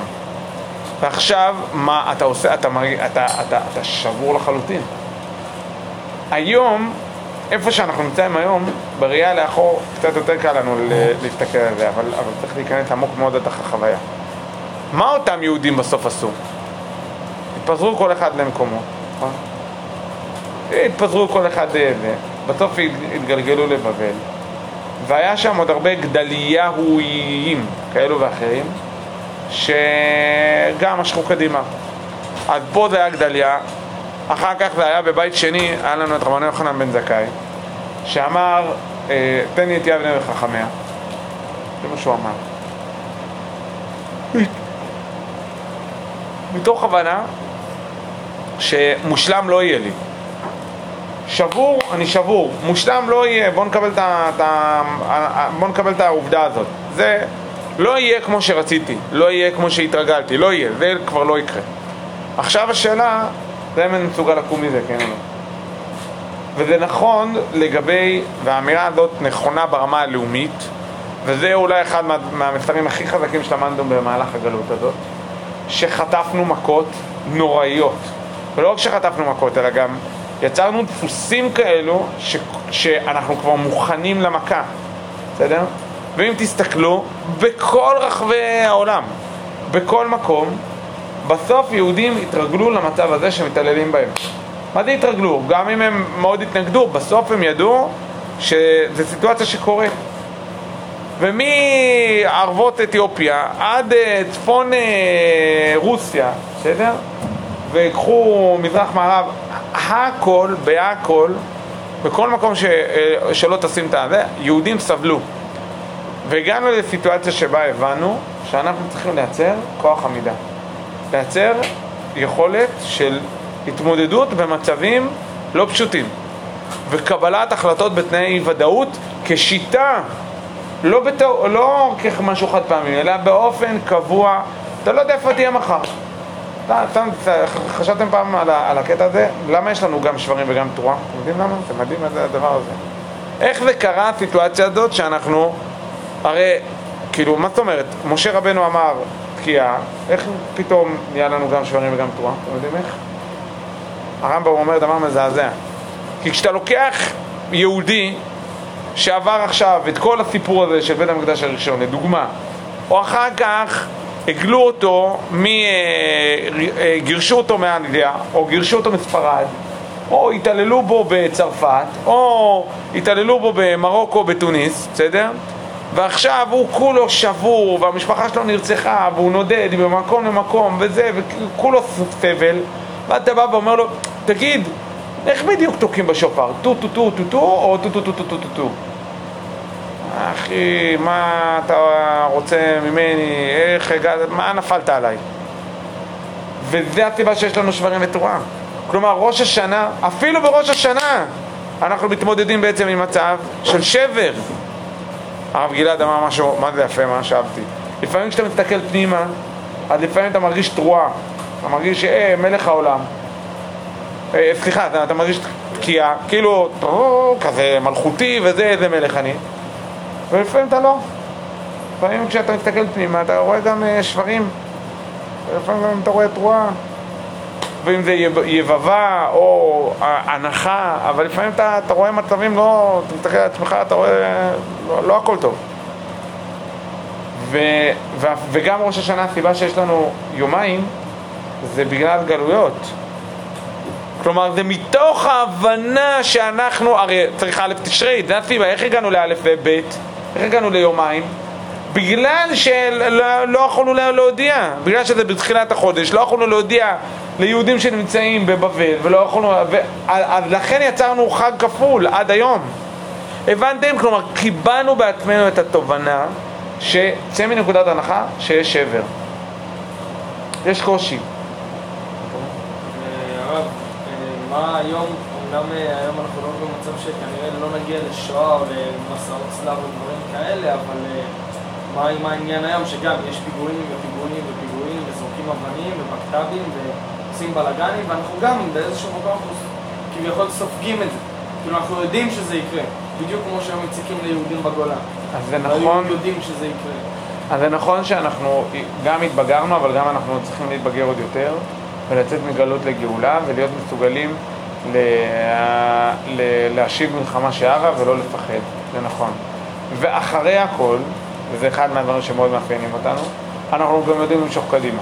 Speaker 1: ועכשיו, מה אתה עושה? אתה, אתה, אתה, אתה, אתה שבור לחלוטין. היום, איפה שאנחנו נמצאים היום, בראייה לאחור, קצת יותר קל לנו להסתכל על זה, אבל, אבל צריך להיכנס עמוק מאוד לתוך החוויה. מה אותם יהודים בסוף עשו? התפזרו כל אחד למקומו, נכון? התפזרו כל אחד אה, בסוף התגלגלו לבבל, והיה שם עוד הרבה גדליהויים כאלו ואחרים, שגם משכו קדימה. אז פה זה היה גדליה, אחר כך זה היה בבית שני, היה לנו את רבנו יוחנן בן זכאי, שאמר, אה, תן לי את יבנה וחכמיה. זה מה שהוא אמר. מתוך הבנה שמושלם לא יהיה לי. שבור, אני שבור. מושלם לא יהיה, בואו נקבל את, העובדה הזאת. זה לא יהיה כמו שרציתי, לא יהיה כמו שהתרגלתי, לא יהיה, זה כבר לא יקרה. עכשיו השאלה, זה אם אני מסוגל לקום מזה, כן או לא. וזה נכון לגבי, והאמירה הזאת נכונה ברמה הלאומית, וזה אולי אחד מה, מהמסרים הכי חזקים שלמדנו במהלך הגלות הזאת, שחטפנו מכות נוראיות. ולא רק שחטפנו מכות, אלא גם יצרנו דפוסים כאלו ש, שאנחנו כבר מוכנים למכה, בסדר? ואם תסתכלו, בכל רחבי העולם, בכל מקום, בסוף יהודים התרגלו למצב הזה שמתעללים בהם. מה זה התרגלו? גם אם הם מאוד התנגדו, בסוף הם ידעו שזו סיטואציה שקורית. ומערבות אתיופיה עד אה, צפון אה, רוסיה, בסדר? ויקחו מזרח מערב, הכל, בהכל, בכל מקום ש, אה, שלא תשים את הזה, יהודים סבלו. והגענו לסיטואציה שבה הבנו שאנחנו צריכים לייצר כוח עמידה. לייצר יכולת של התמודדות במצבים לא פשוטים. וקבלת החלטות בתנאי ודאות כשיטה, לא, בתו, לא כמשהו חד פעמי, אלא באופן קבוע. אתה לא יודע איפה תהיה מחר. חשבתם פעם על, על הקטע הזה? למה יש לנו גם שברים וגם תרועה? אתם יודעים למה? זה מדהים הדבר הזה. איך זה קרה הסיטואציה הזאת שאנחנו, הרי, כאילו, מה זאת אומרת? משה רבנו אמר תקיעה, איך פתאום נהיה לנו גם שברים וגם תרועה? אתם יודעים איך? הרמב"ם אומר דבר מזעזע. כי כשאתה לוקח יהודי שעבר עכשיו את כל הסיפור הזה של בית המקדש הראשון, לדוגמה, או אחר כך הגלו אותו, מ... אה, אה, גירשו אותו מאנגליה, או גירשו אותו מספרד, או התעללו בו בצרפת, או התעללו בו במרוקו, בתוניס, בסדר? ועכשיו הוא כולו שבור, והמשפחה שלו נרצחה, והוא נודד ממקום למקום, וזה, וכולו סבל, ואתה בא ואומר לו, תגיד, איך בדיוק תוקעים בשופר? טו טו טו טו טו או טו טו טו טו טו טו טו? אחי, מה אתה רוצה ממני? איך הגעת? מה נפלת עליי? וזה הסיבה שיש לנו שברים ותרועה. כלומר, ראש השנה, אפילו בראש השנה, אנחנו מתמודדים בעצם עם מצב של שבר. הרב גלעד אמר משהו, מה זה יפה, מה שאהבתי. לפעמים כשאתה מסתכל פנימה, אז לפעמים אתה מרגיש תרועה. אתה מרגיש, אה, מלך העולם. אה, סליחה, אתה, אתה מרגיש תקיעה, כאילו, כזה מלכותי וזה, איזה מלך אני. ולפעמים אתה לא. לפעמים כשאתה מסתכל פנימה אתה רואה גם אה, שברים, ולפעמים גם אתה רואה תרועה, ואם זה יבבה או הנחה, אבל לפעמים אתה, אתה רואה מצבים לא, אתה מסתכל על עצמך, אתה רואה, לא, לא הכל טוב. ו, ו, וגם ראש השנה, הסיבה שיש לנו יומיים, זה בגלל גלויות. כלומר, זה מתוך ההבנה שאנחנו, הרי צריך א' תשרי, זה הסיבה, איך הגענו לא' וב', איך הגענו ליומיים? בגלל שלא לא יכולנו להודיע, בגלל שזה בתחילת החודש, לא יכולנו להודיע ליהודים שנמצאים בבבל, ולא יכולנו, ו... אז לכן יצרנו חג כפול עד היום. הבנתם? כלומר, קיבלנו בעצמנו את התובנה שצא מנקודת הנחה שיש שבר. יש קושי.
Speaker 2: הרב, מה היום, אומנם אה, היום אנחנו לא במצב שכנראה לא נגיע לשואה או צלב ודברים כאלה, אבל אה, מה עם העניין היום שגם יש פיגועים ופיגועים ופיגועים וזורקים אבנים ובקת"בים ועושים בלאגנים ואנחנו גם באיזשהו מקום כביכול סופגים את זה. כאילו אנחנו יודעים שזה יקרה, בדיוק כמו שהם מציקים ליהודים בגולה.
Speaker 1: אז זה נכון...
Speaker 2: יודעים שזה יקרה.
Speaker 1: אז זה נכון שאנחנו גם התבגרנו, אבל גם אנחנו צריכים להתבגר עוד יותר ולצאת מגלות לגאולה ולהיות מסוגלים ל... ל... להשיב מלחמה שערה ולא לפחד, זה נכון. ואחרי הכל, וזה אחד מהדברים שמאוד מאפיינים אותנו, אנחנו גם יודעים למשוך קדימה.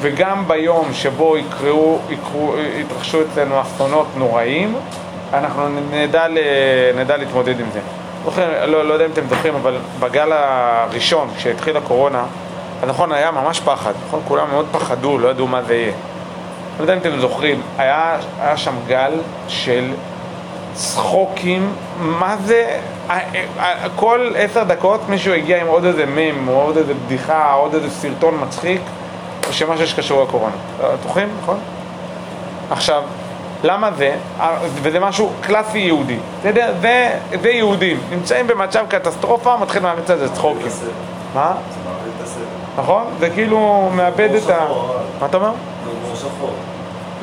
Speaker 1: וגם ביום שבו יקראו, יקראו, יתרחשו אצלנו אסונות נוראים, אנחנו נדע, נדע להתמודד עם זה. זוכר, לא, לא יודע אם אתם זוכרים, אבל בגל הראשון, כשהתחילה הקורונה, אז נכון, היה ממש פחד, נכון? כולם מאוד פחדו, לא ידעו מה זה יהיה. לא יודע אם אתם זוכרים, היה, היה שם גל של צחוקים, מה זה, כל עשר דקות מישהו הגיע עם עוד איזה מים, או עוד איזה בדיחה, או עוד איזה סרטון מצחיק, או שמשהו שקשור לקורונה. זוכרים, נכון? עכשיו, למה זה? וזה משהו קלאסי יהודי. זה, זה, זה יהודים, נמצאים במצב קטסטרופה, מתחילים להריץ על זה צחוקים. מה? נכון? זה כאילו מאבד את ה... מה אתה אומר?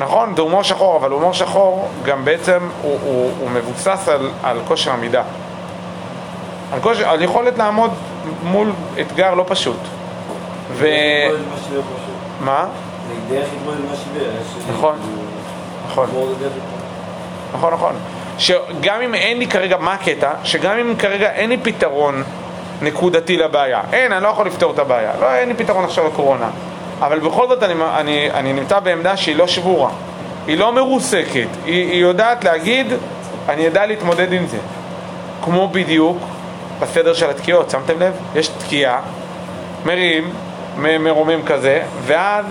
Speaker 1: נכון, זה הומור שחור, אבל הומור שחור גם בעצם הוא, הוא, הוא מבוסס על, על כושר עמידה. על, כושר, על יכולת לעמוד מול אתגר לא פשוט. ו... מה? נכון, נכון. נכון, נכון. שגם אם אין לי כרגע, מה הקטע? שגם אם כרגע אין לי פתרון נקודתי לבעיה, אין, אני לא יכול לפתור את הבעיה, לא, אין לי פתרון עכשיו לקורונה. אבל בכל זאת אני, אני, אני נמצא בעמדה שהיא לא שבורה, היא לא מרוסקת, היא, היא יודעת להגיד, אני אדע להתמודד עם זה. כמו בדיוק בסדר של התקיעות, שמתם לב? יש תקיעה, מרים, מרומם כזה, ואז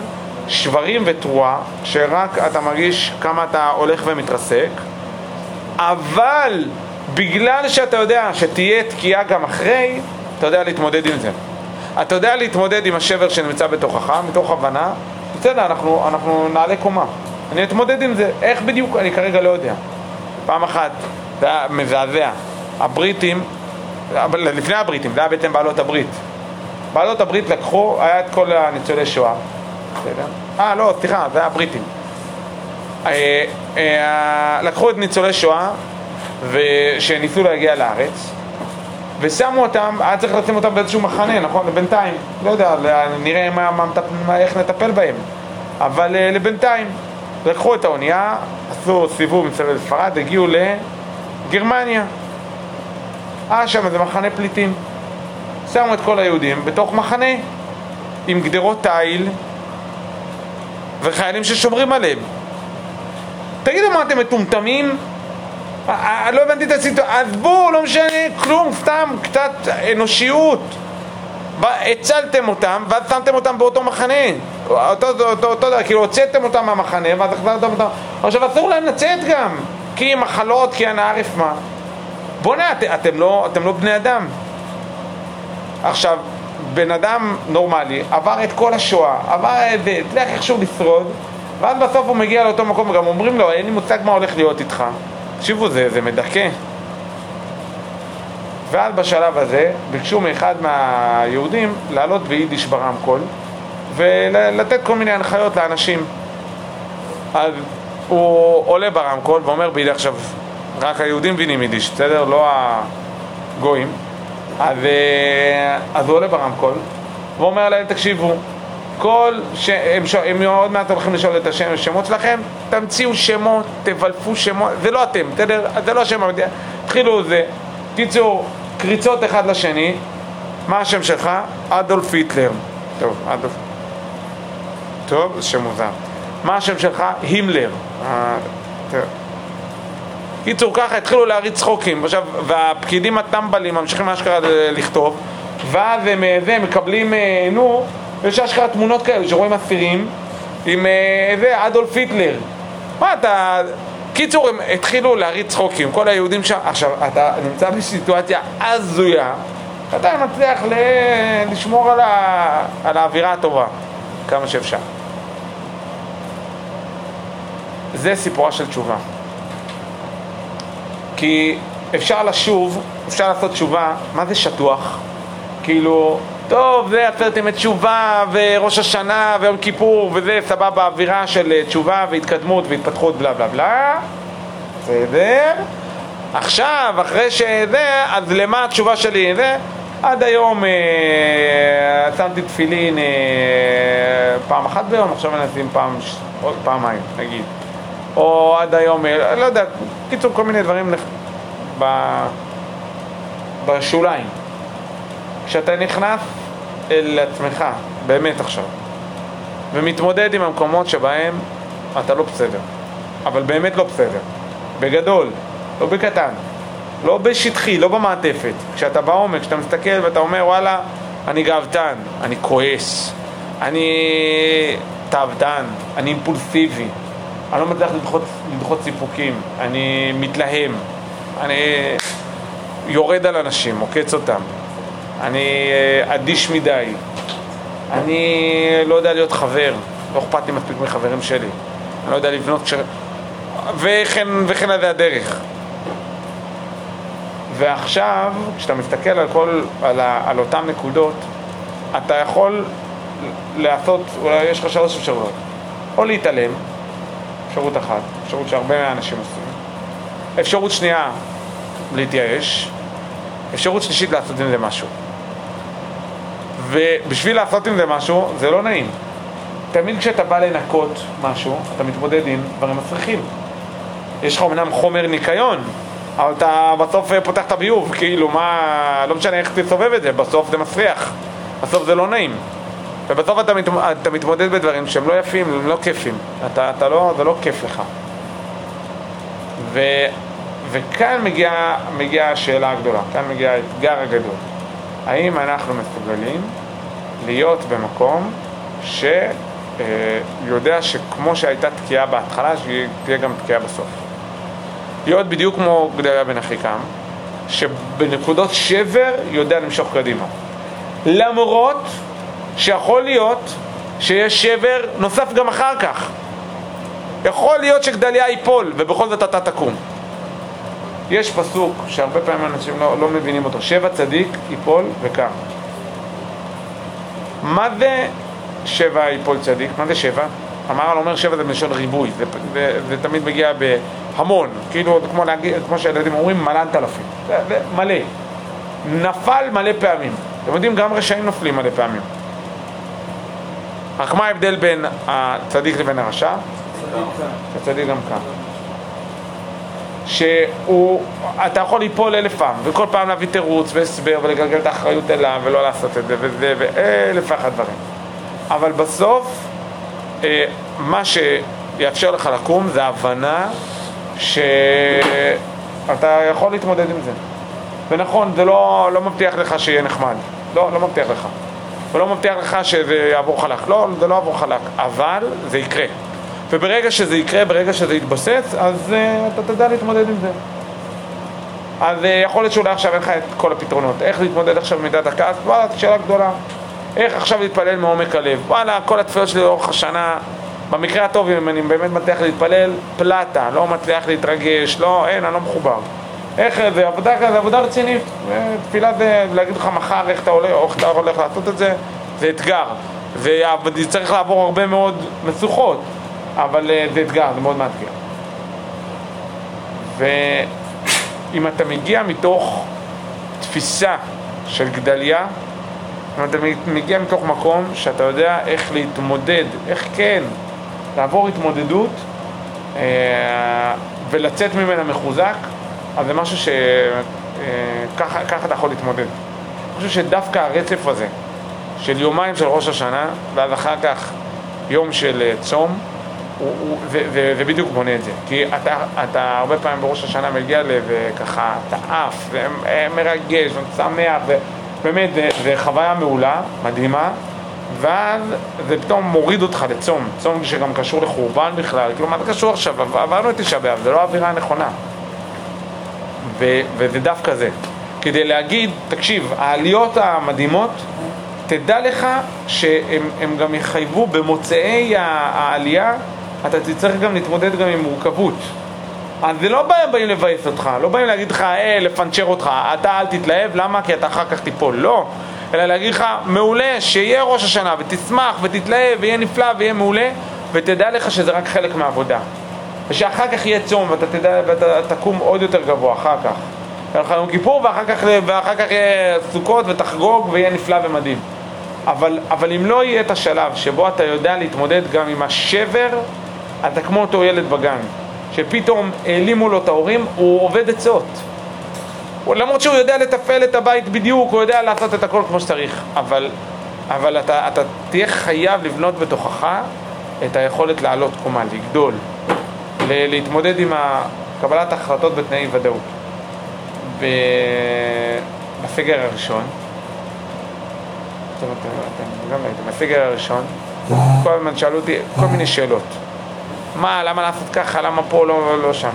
Speaker 1: שברים ותרועה, שרק אתה מרגיש כמה אתה הולך ומתרסק, אבל בגלל שאתה יודע שתהיה תקיעה גם אחרי, אתה יודע להתמודד עם זה. אתה יודע להתמודד עם השבר שנמצא בתוכך, מתוך הבנה, בסדר, אנחנו, אנחנו נעלה קומה. אני אתמודד עם זה. איך בדיוק? אני כרגע לא יודע. פעם אחת, זה היה מזעזע. הבריטים, לפני הבריטים, זה היה בעצם בעלות הברית. בעלות הברית לקחו, היה את כל הניצולי שואה. אה, לא, סליחה, זה היה הבריטים. אה, אה, לקחו את ניצולי שואה שניסו להגיע לארץ, ושמו אותם, היה צריך לשים אותם באיזשהו מחנה, נכון? לבינתיים, לא יודע, נראה מה, מה, מה, איך נטפל בהם, אבל uh, לבינתיים. לקחו את האונייה, עשו סיבוב מסביב לספרד, הגיעו לגרמניה. היה שם איזה מחנה פליטים. שמו את כל היהודים בתוך מחנה עם גדרות תיל וחיילים ששומרים עליהם. תגידו מה אתם מטומטמים? אה, אה, לא הבנתי את הסיטואציה, עזבו, לא משנה כלום, סתם קצת אנושיות. הצלתם אותם, ואז שמתם אותם באותו מחנה. אותו, אותו, אותו דבר, כאילו הוצאתם אותם מהמחנה, ואז החזרתם אותם. עכשיו אסור להם לצאת גם, כי מחלות, כי הנאה רפמה. בוא'נה, את, אתם, לא, אתם לא בני אדם. עכשיו, בן אדם נורמלי עבר את כל השואה, עבר את זה, הצליח איכשהו לשרוד, ואז בסוף הוא מגיע לאותו מקום וגם אומרים לו, אין לי מושג מה הולך להיות איתך. תקשיבו, זה, זה מדכא. ואז בשלב הזה ביקשו מאחד מהיהודים לעלות ביידיש ברמקול ולתת כל מיני הנחיות לאנשים. אז הוא עולה ברמקול ואומר בידי עכשיו, רק היהודים מבינים יידיש, בסדר? לא הגויים. אז, אה, אז הוא עולה ברמקול ואומר להם, תקשיבו, כל ש... הם, ש... הם עוד מעט הולכים לשאול את השם, השמות שלכם, תמציאו שמות, תבלפו שמות, זה לא אתם, בסדר? זה לא השם המדינה. התחילו זה, קיצור, קריצות אחד לשני, מה השם שלך? אדולף היטלר. טוב, אדולף... טוב, שם מוזר. מה השם שלך? הימלר. אה, טוב. קיצור, ככה התחילו להריץ צחוקים. עכשיו, והפקידים הטמבלים ממשיכים אשכרה לכתוב, ואז הם, אה, זה, מקבלים, אה, נו, יש אשכרה תמונות כאלה שרואים אסירים עם זה, אדולף היטלר. מה אתה... קיצור, הם התחילו להריץ צחוקים, כל היהודים שם. עכשיו, אתה נמצא בסיטואציה הזויה, אתה מצליח ל... לשמור על, ה... על האווירה הטובה כמה שאפשר. זה סיפורה של תשובה. כי אפשר לשוב, אפשר לעשות תשובה, מה זה שטוח? כאילו, טוב, זה עשרת ימי תשובה, וראש השנה, ויום כיפור, וזה סבבה, אווירה של תשובה והתקדמות והתפתחות בלה בלה בלה. בסדר. עכשיו, אחרי שזה, אז למה התשובה שלי? זה, עד היום אה, שמתי תפילין אה, פעם אחת ביום, עכשיו אני אשים פעם, עוד פעמיים, נגיד. או עד היום, אה, לא יודע, קיצור כל מיני דברים. ב... בשוליים. כשאתה נכנס אל עצמך, באמת עכשיו, ומתמודד עם המקומות שבהם אתה לא בסדר, אבל באמת לא בסדר, בגדול, לא בקטן, לא בשטחי, לא במעטפת, כשאתה בעומק, כשאתה מסתכל ואתה אומר וואלה, אני גאוותן, אני כועס, אני תאוותן, אני אימפולסיבי, אני לא מצליח לדחות, לדחות סיפוקים, אני מתלהם, אני יורד על אנשים, עוקץ אותם, אני אה, אדיש מדי, אני לא יודע להיות חבר, לא אכפת לי מספיק מחברים שלי, אני לא יודע לבנות ש... וכן, וכן זה הדרך. ועכשיו, כשאתה מסתכל על, כל, על, ה, על אותן נקודות, אתה יכול לעשות, אולי יש לך שלוש אפשרויות. או להתעלם, אפשרות אחת, אפשרות שהרבה מהאנשים עושים. אפשרות שנייה, להתייאש. אפשרות שלישית, לעשות עם זה משהו. ובשביל לעשות עם זה משהו, זה לא נעים. תמיד כשאתה בא לנקות משהו, אתה מתמודד עם דברים מסריחים. יש לך אמנם חומר ניקיון, אבל אתה בסוף פותח את הביוב, כאילו מה, לא משנה איך תסובב את זה, בסוף זה מסריח, בסוף זה לא נעים. ובסוף אתה, מת, אתה מתמודד בדברים שהם לא יפים, הם לא כיפים, אתה, אתה לא, זה לא כיף לך. ו, וכאן מגיעה מגיע השאלה הגדולה, כאן מגיע האתגר הגדול. האם אנחנו מסוגלים להיות במקום שיודע שכמו שהייתה תקיעה בהתחלה, שתהיה גם תקיעה בסוף. להיות בדיוק כמו גדליה בן אחיקם, שבנקודות שבר יודע למשוך קדימה. למרות שיכול להיות שיש שבר נוסף גם אחר כך. יכול להיות שגדליה ייפול ובכל זאת אתה תקום. יש פסוק שהרבה פעמים אנשים לא, לא מבינים אותו, שבע צדיק ייפול וקם. מה זה שבע ייפול צדיק? מה זה שבע? המהר"ל אומר שבע זה מלשון ריבוי, זה, זה, זה תמיד מגיע בהמון, כאילו כמו, להגיד, כמו שהילדים אומרים מלנת אלפים, זה, זה מלא. נפל מלא פעמים. אתם יודעים, גם רשעים נופלים מלא פעמים. רק מה ההבדל בין הצדיק לבין הרשע? הצדיק גם כאן. שהוא, אתה יכול ליפול אלף פעם, וכל פעם להביא תירוץ והסבר ולגלגל את האחריות אליו ולא לעשות את זה וזה ואלף ואחת דברים. אבל בסוף, אה, מה שיאפשר לך לקום זה הבנה שאתה יכול להתמודד עם זה. ונכון, זה לא, לא מבטיח לך שיהיה נחמד. לא, לא מבטיח לך. ולא מבטיח לך שזה יעבור חלק. לא, זה לא יעבור חלק, אבל זה יקרה. וברגע שזה יקרה, ברגע שזה יתבסס, אז uh, אתה תדע להתמודד עם זה. אז uh, יכול להיות שאולי עכשיו אין לך את כל הפתרונות. איך להתמודד עכשיו עם מידת הכעס? וואלה, שאלה גדולה. איך עכשיו להתפלל מעומק הלב? וואלה, כל התפילות שלי לאורך השנה, במקרה הטוב, אם אני באמת מצליח להתפלל, פלטה, לא מצליח להתרגש, לא, אין, אני לא מחובר. איך, זה עבודה, זה עבודה רצינית. תפילה זה להגיד לך מחר איך אתה הולך, איך אתה הולך לעשות את זה, זה אתגר. וצריך לעבור הרבה מאוד משוכות. אבל אה, זה אתגר, זה מאוד מאתגר. ואם אתה מגיע מתוך תפיסה של גדליה, אם אתה מגיע מתוך מקום שאתה יודע איך להתמודד, איך כן לעבור התמודדות אה, ולצאת ממנה מחוזק, אז זה משהו שככה אה, אתה יכול להתמודד. אני חושב שדווקא הרצף הזה של יומיים של ראש השנה, ואז אחר כך יום של אה, צום, הוא, הוא, זה, זה, זה בדיוק בונה את זה. כי אתה, אתה הרבה פעמים בראש השנה מגיע וככה, אתה עף, ומרגש, ושמח, ובאמת, זה חוויה מעולה, מדהימה, ואז זה פתאום מוריד אותך לצום, צום שגם קשור לחורבן בכלל, כאילו מה זה קשור עכשיו? עברנו את תשעה באב, זה לא האווירה הנכונה. וזה דווקא זה. כדי להגיד, תקשיב, העליות המדהימות, תדע לך שהם גם יחייבו במוצאי העלייה, אתה תצטרך גם להתמודד גם עם מורכבות. אז זה לא באים לבאס אותך, לא באים להגיד לך, אה, לפנצ'ר אותך, אתה אל תתלהב, למה? כי אתה אחר כך תיפול. לא. אלא להגיד לך, מעולה, שיהיה ראש השנה, ותשמח, ותתלהב, ויהיה נפלא, ויהיה מעולה, ותדע לך שזה רק חלק מהעבודה. ושאחר כך יהיה צום, ואתה תדע, ואתה תקום עוד יותר גבוה אחר כך. יהיה לך יום כיפור, ואחר כך, ואחר כך יהיה סוכות, ותחגוג, ויהיה נפלא ומדהים. אבל, אבל אם לא יהיה את השלב שבו אתה יודע להתמודד גם עם השבר, אתה כמו אותו ילד בגן, שפתאום העלימו לו את ההורים, הוא עובד עצות. למרות שהוא יודע לתפעל את הבית בדיוק, הוא יודע לעשות את הכל כמו שצריך, אבל, אבל אתה, אתה תהיה חייב לבנות בתוכך את היכולת לעלות קומה, לגדול, להתמודד עם קבלת החלטות בתנאי ודאות. בסגר הראשון, אתם בסגר הראשון, כל הזמן שאלו אותי כל מיני שאלות. מה, למה לעשות ככה, למה פה, לא, לא שם.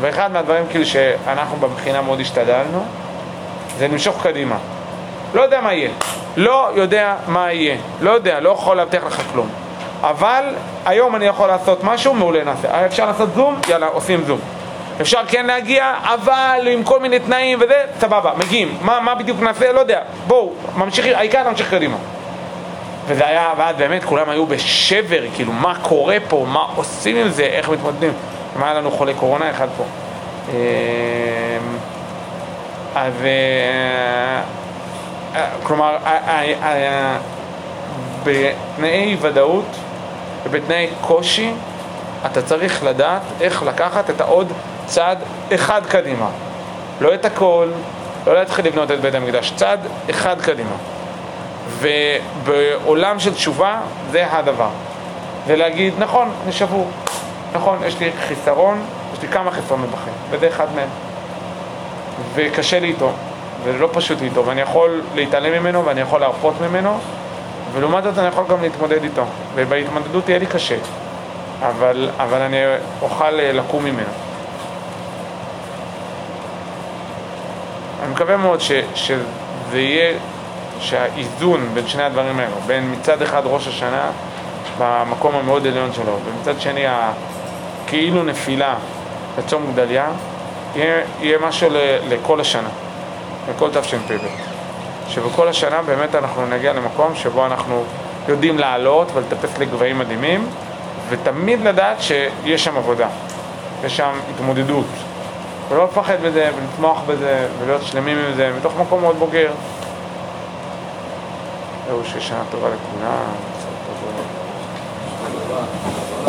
Speaker 1: ואחד מהדברים כאילו שאנחנו בבחינה מאוד השתדלנו, זה למשוך קדימה. לא יודע מה יהיה. לא יודע מה יהיה. לא יודע, לא יכול להבטיח לך כלום. אבל היום אני יכול לעשות משהו, מעולה נעשה. אפשר לעשות זום? יאללה, עושים זום. אפשר כן להגיע, אבל עם כל מיני תנאים וזה, סבבה, מגיעים. מה, מה בדיוק נעשה? לא יודע. בואו, ממשיכים, העיקר להמשיך קדימה. וזה היה, ואז באמת כולם היו בשבר, כאילו, מה קורה פה, מה עושים עם זה, איך מתמודדים. אם היה לנו חולה קורונה אחד פה. אמ, אז אה, אה, כלומר, אה, בתנאי ודאות ובתנאי קושי אתה צריך לדעת איך לקחת את העוד צעד אחד קדימה. לא את הכל, לא להתחיל לבנות את בית המקדש, צעד אחד קדימה. ובעולם של תשובה זה הדבר. ולהגיד, נכון, אני שבור, נכון, יש לי חיסרון, יש לי כמה חסרונות בחיים, וזה אחד מהם. וקשה לי איתו, ולא פשוט איתו, ואני יכול להתעלם ממנו ואני יכול להרפות ממנו, ולעומת זאת אני יכול גם להתמודד איתו, ובהתמודדות יהיה לי קשה, אבל, אבל אני אוכל אה, לקום ממנו. אני מקווה מאוד ש, שזה יהיה, שהאיזון בין שני הדברים האלו, בין מצד אחד ראש השנה במקום המאוד עליון שלו, ומצד שני כאילו נפילה לצום גדליה, יהיה, יהיה משהו ל, לכל השנה, לכל תשפ"ב. שבכל השנה באמת אנחנו נגיע למקום שבו אנחנו יודעים לעלות ולטפס לגבהים מדהימים, ותמיד לדעת שיש שם עבודה, יש שם התמודדות, ולא לפחד בזה, ולתמוך בזה, ולהיות שלמים עם זה, מתוך מקום מאוד בוגר. זהו, שיש שנה טובה לכולם.